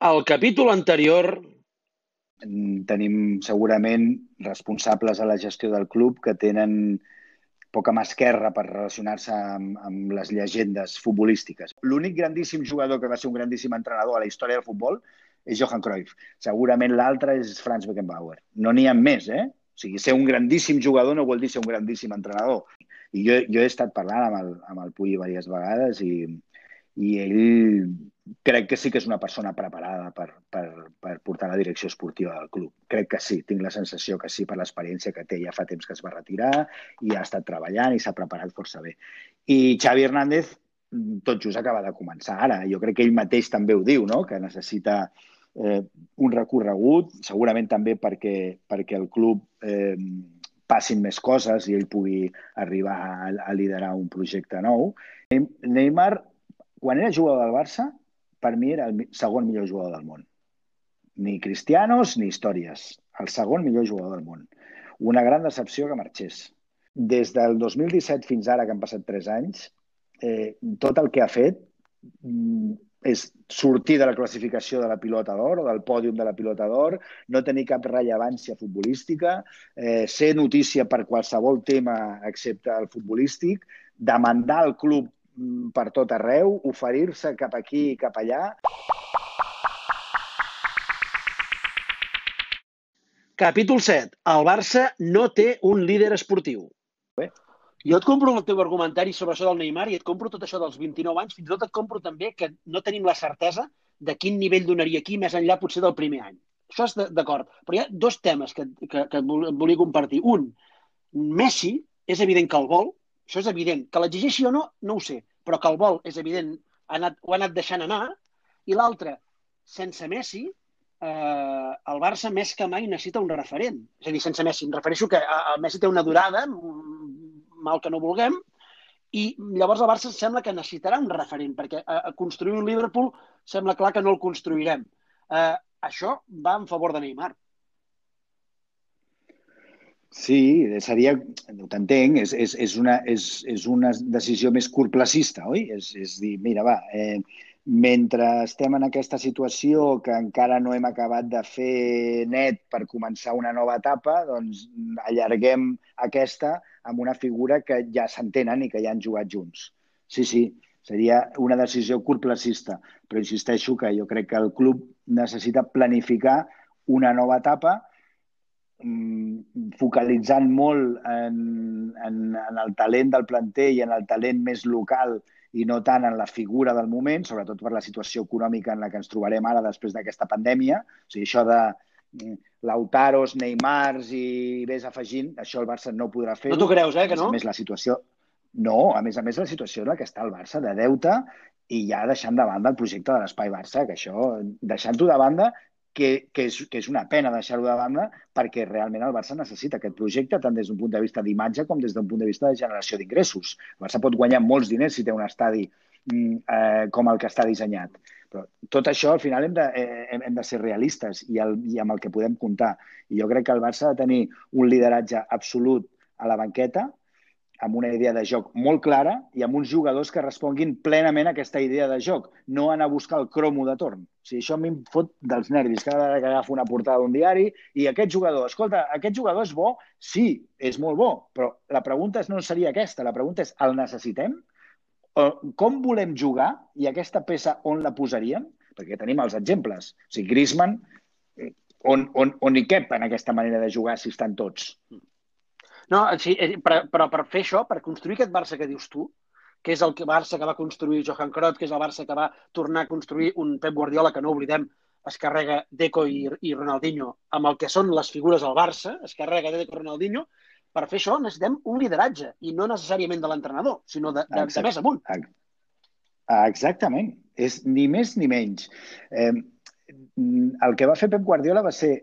Al capítol anterior tenim segurament responsables a la gestió del club que tenen poca mà esquerra per relacionar-se amb, amb les llegendes futbolístiques. L'únic grandíssim jugador que va ser un grandíssim entrenador a la història del futbol és Johan Cruyff. Segurament l'altre és Franz Beckenbauer. No n'hi ha més, eh? O sigui, ser un grandíssim jugador no vol dir ser un grandíssim entrenador. I jo, jo he estat parlant amb el, amb el Puy diverses vegades i, i ell crec que sí que és una persona preparada per, per, per portar la direcció esportiva del club. Crec que sí, tinc la sensació que sí per l'experiència que té. Ja fa temps que es va retirar i ha estat treballant i s'ha preparat força bé. I Xavi Hernández tot just acaba de començar ara. Jo crec que ell mateix també ho diu, no? que necessita eh, un recorregut, segurament també perquè, perquè el club eh, passin més coses i ell pugui arribar a, a liderar un projecte nou. Neymar, quan era jugador del Barça, per mi era el segon millor jugador del món. Ni Cristianos ni històries. El segon millor jugador del món. Una gran decepció que marxés. Des del 2017 fins ara, que han passat 3 anys, eh, tot el que ha fet mm, és sortir de la classificació de la pilota d'or o del pòdium de la pilota d'or, no tenir cap rellevància futbolística, eh, ser notícia per qualsevol tema excepte el futbolístic, demandar el club per tot arreu, oferir-se cap aquí i cap allà. Capítol 7. El Barça no té un líder esportiu. Bé. Jo et compro el teu argumentari sobre això del Neymar i et compro tot això dels 29 anys, fins i tot et compro també que no tenim la certesa de quin nivell donaria aquí més enllà potser del primer any. Això és d'acord. Però hi ha dos temes que, que, que volia compartir. Un, Messi, és evident que el vol, això és evident. Que l'exigeixi o no, no ho sé però que el vol, és evident, ha anat, ho ha anat deixant anar, i l'altre, sense Messi, eh, el Barça més que mai necessita un referent. És a dir, sense Messi, em refereixo que el Messi té una durada, mal que no vulguem, i llavors el Barça sembla que necessitarà un referent, perquè a, a construir un Liverpool sembla clar que no el construirem. Eh, això va en favor de Neymar. Sí, seria, t'entenc, és, és, és, una, és, és una decisió més curtplacista, oi? És, és dir, mira, va, eh, mentre estem en aquesta situació que encara no hem acabat de fer net per començar una nova etapa, doncs allarguem aquesta amb una figura que ja s'entenen i que ja han jugat junts. Sí, sí, seria una decisió curtplacista, però insisteixo que jo crec que el club necessita planificar una nova etapa focalitzant molt en, en, en el talent del planter i en el talent més local i no tant en la figura del moment, sobretot per la situació econòmica en la que ens trobarem ara després d'aquesta pandèmia. O sigui, això de mm, Lautaros, Neymars i vés afegint, això el Barça no podrà fer. No t'ho creus, eh, que no? A més, la situació... No, a més a més, la situació en la que està el Barça de deute i ja deixant de banda el projecte de l'Espai Barça, que això, deixant-ho de banda, que, que, és, que és una pena deixar-ho de banda perquè realment el Barça necessita aquest projecte tant des d'un punt de vista d'imatge com des d'un punt de vista de generació d'ingressos. El Barça pot guanyar molts diners si té un estadi mm, eh, com el que està dissenyat. Però tot això, al final, hem de, eh, hem de ser realistes i, el, i amb el que podem comptar. I jo crec que el Barça ha de tenir un lideratge absolut a la banqueta, amb una idea de joc molt clara i amb uns jugadors que responguin plenament a aquesta idea de joc, no anar a buscar el cromo de torn. O sigui, això a mi em fot dels nervis cada vegada que agafo una portada d'un diari i aquest jugador, escolta, aquest jugador és bo? Sí, és molt bo, però la pregunta no seria aquesta, la pregunta és, el necessitem? O com volem jugar i aquesta peça on la posaríem? Perquè tenim els exemples. O sigui, Griezmann, eh, on, on, on hi cap en aquesta manera de jugar si estan tots? No, sí, eh, però, però per fer això, per construir aquest Barça que dius tu, que és el Barça que va construir Johan Cruyff, que és el Barça que va tornar a construir un Pep Guardiola, que no oblidem, es carrega Deco i, i Ronaldinho amb el que són les figures del Barça, es carrega Deco i Ronaldinho, per fer això necessitem un lideratge, i no necessàriament de l'entrenador, sinó de, de, de més amunt. Exactament. És ni més ni menys. Eh, el que va fer Pep Guardiola va ser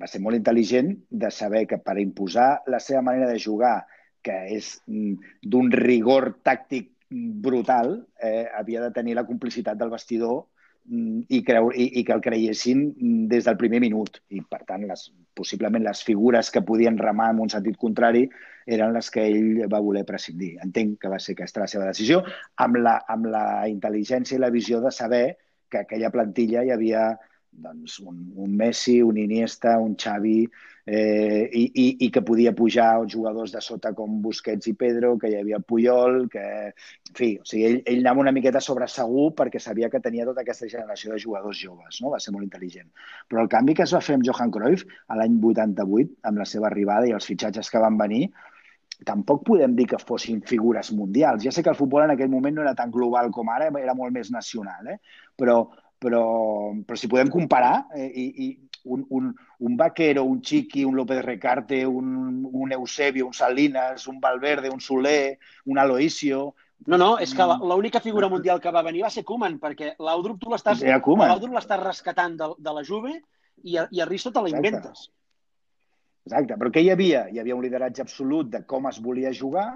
va ser molt intel·ligent de saber que per imposar la seva manera de jugar, que és mm, d'un rigor tàctic brutal, eh, havia de tenir la complicitat del vestidor mm, i, creu, i, i que el creiessin des del primer minut. I, per tant, les, possiblement les figures que podien remar en un sentit contrari eren les que ell va voler prescindir. Entenc que va ser aquesta la seva decisió, amb la, amb la intel·ligència i la visió de saber que aquella plantilla hi havia doncs, un, un Messi, un Iniesta, un Xavi, eh, i, i, i que podia pujar jugadors de sota com Busquets i Pedro, que hi havia Puyol, que... En fi, o sigui, ell, ell anava una miqueta sobre segur perquè sabia que tenia tota aquesta generació de jugadors joves, no? Va ser molt intel·ligent. Però el canvi que es va fer amb Johan Cruyff a l'any 88, amb la seva arribada i els fitxatges que van venir, tampoc podem dir que fossin figures mundials. Ja sé que el futbol en aquell moment no era tan global com ara, era molt més nacional, eh? però, però, però si podem comparar, eh, i, i un, un, un Vaquero, un Chiqui, un López Recarte, un, un Eusebio, un Salinas, un Valverde, un Soler, un Aloisio... No, no, és que l'única figura mundial que va venir va ser Koeman, perquè l'Audrup tu l'estàs rescatant de, de la Juve i a, i a Risto te la inventes. Exacte. Exacte, però què hi havia? Hi havia un lideratge absolut de com es volia jugar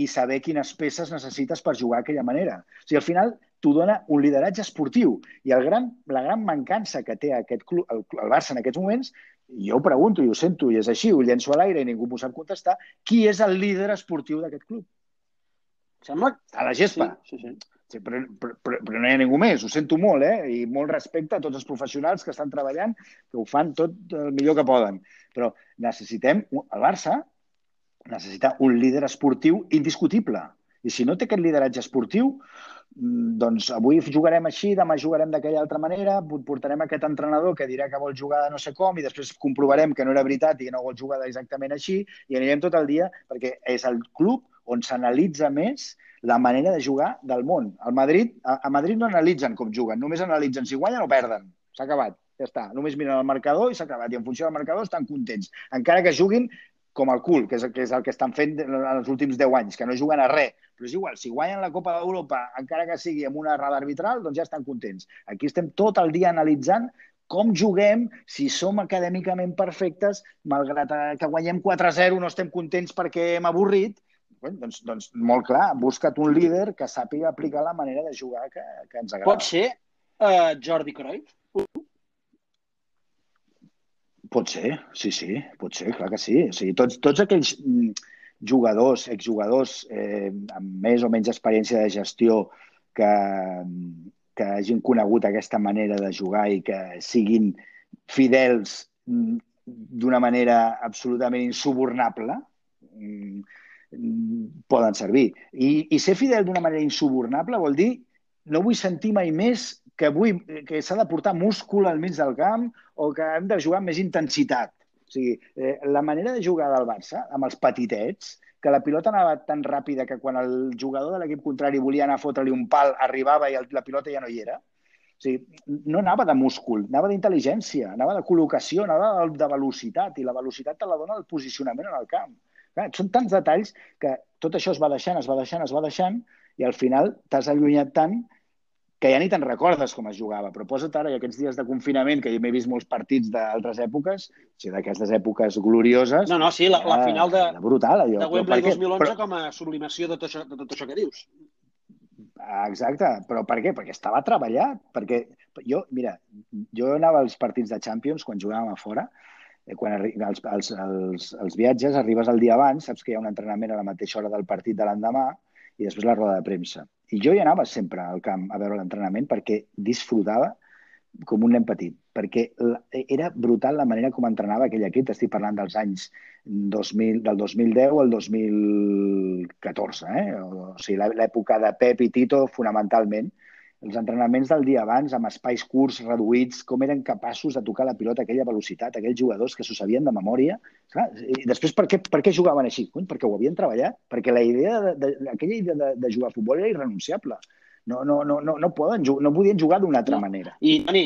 i saber quines peces necessites per jugar d'aquella manera. O sigui, al final t'ho dona un lideratge esportiu. I el gran, la gran mancança que té aquest club, el, el Barça en aquests moments, jo ho pregunto i ho sento i és així, ho llenço a l'aire i ningú m'ho sap contestar, qui és el líder esportiu d'aquest club? Sembla... A la gespa. Sí, sí, sí. Sí, però, però, però, no hi ha ningú més, ho sento molt, eh? I molt respecte a tots els professionals que estan treballant, que ho fan tot el millor que poden. Però necessitem, el Barça necessita un líder esportiu indiscutible. I si no té aquest lideratge esportiu, doncs avui jugarem així, demà jugarem d'aquella altra manera, portarem aquest entrenador que dirà que vol jugar de no sé com i després comprovarem que no era veritat i que no vol jugar exactament així i anirem tot el dia perquè és el club on s'analitza més la manera de jugar del món. Al Madrid, a, a Madrid no analitzen com juguen, només analitzen si guanyen o perden. S'ha acabat, ja està. Només miren el marcador i s'ha acabat. I en funció del marcador estan contents. Encara que juguin com el cul, que és, que és el que estan fent en els últims 10 anys, que no juguen a res. Però és igual, si guanyen la Copa d'Europa, encara que sigui amb una errada arbitral, doncs ja estan contents. Aquí estem tot el dia analitzant com juguem, si som acadèmicament perfectes, malgrat que guanyem 4-0 no estem contents perquè hem avorrit, Bé, doncs, doncs molt clar, busca't un líder que sàpiga aplicar la manera de jugar que, que ens agrada. Pot ser uh, Jordi Cruyff? Pot ser, sí, sí, pot ser, clar que sí. O sigui, tots, tots aquells mm, jugadors, exjugadors eh, amb més o menys experiència de gestió que, que hagin conegut aquesta manera de jugar i que siguin fidels mm, d'una manera absolutament insubornable, mm, poden servir. I, i ser fidel d'una manera insubornable vol dir no vull sentir mai més que, vull, que s'ha de portar múscul al mig del camp o que hem de jugar amb més intensitat. O sigui, eh, la manera de jugar del Barça, amb els petitets, que la pilota anava tan ràpida que quan el jugador de l'equip contrari volia anar a fotre-li un pal, arribava i el, la pilota ja no hi era. O sigui, no anava de múscul, anava d'intel·ligència, anava de col·locació, anava de, de velocitat, i la velocitat te la dona el posicionament en el camp. Clar, són tants detalls que tot això es va deixant, es va deixant, es va deixant, i al final t'has allunyat tant que ja ni te'n recordes com es jugava. Però posa't ara, i aquests dies de confinament, que m'he vist molts partits d'altres èpoques, o sigui, d'aquestes èpoques glorioses... No, no, sí, la, la final de, brutal, allò. de Wembley 2011 però... com a sublimació de tot, això, de tot això que dius. Exacte, però per què? Perquè estava treballat, perquè jo, mira, jo anava als partits de Champions quan jugàvem a fora, eh, quan els, els, els, els viatges arribes el dia abans, saps que hi ha un entrenament a la mateixa hora del partit de l'endemà i després la roda de premsa. I jo hi anava sempre al camp a veure l'entrenament perquè disfrutava com un nen petit, perquè era brutal la manera com entrenava aquell equip. Estic parlant dels anys 2000, del 2010 al 2014, eh? o sigui, l'època de Pep i Tito fonamentalment, els entrenaments del dia abans, amb espais curts, reduïts, com eren capaços de tocar la pilota a aquella velocitat, aquells jugadors que s'ho sabien de memòria. Clar, I després, per què, per què jugaven així? Perquè ho havien treballat, perquè la idea de, de, aquella idea de, de jugar a futbol era irrenunciable. No, no, no, no, no, poden, no podien jugar d'una altra no. manera. I, Toni,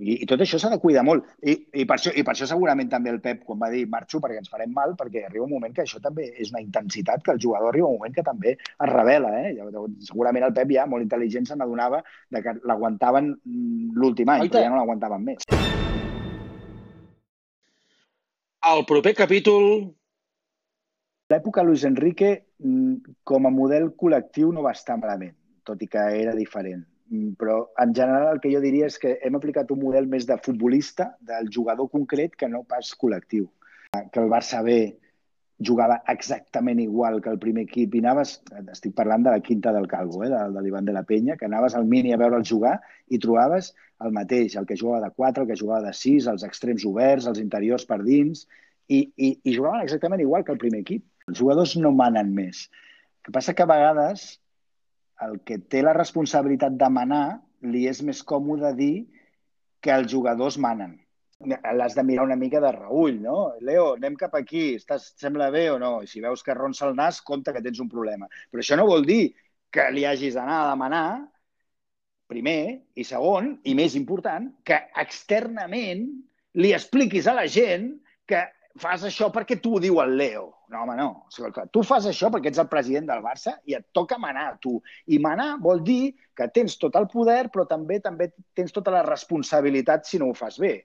i, i tot això s'ha de cuidar molt. I, i, per això, I per això segurament també el Pep, quan va dir marxo perquè ens farem mal, perquè arriba un moment que això també és una intensitat que el jugador arriba un moment que també es revela. Eh? Segurament el Pep ja, molt intel·ligent, se n'adonava que l'aguantaven mm, l'últim any, però ja no l'aguantaven més. El proper capítol... L'època Luis Enrique, mm, com a model col·lectiu, no va estar malament, tot i que era diferent però en general el que jo diria és que hem aplicat un model més de futbolista, del jugador concret, que no pas col·lectiu. Que el Barça B jugava exactament igual que el primer equip i anaves, estic parlant de la quinta del Calvo, eh, de, de l'Ivan de la Penya, que anaves al mini a veure'l jugar i trobaves el mateix, el que jugava de 4, el que jugava de 6, els extrems oberts, els interiors per dins, i, i, i jugaven exactament igual que el primer equip. Els jugadors no manen més. El que passa que a vegades el que té la responsabilitat de manar li és més còmode dir que els jugadors manen l'has de mirar una mica de reull, no? Leo, anem cap aquí, estàs, sembla bé o no? I si veus que ronça el nas, compte que tens un problema. Però això no vol dir que li hagis d'anar a demanar, primer, i segon, i més important, que externament li expliquis a la gent que fas això perquè tu ho diu el Leo. No, home, no. Tu fas això perquè ets el president del Barça i et toca manar tu. I manar vol dir que tens tot el poder, però també també tens tota la responsabilitat si no ho fas bé.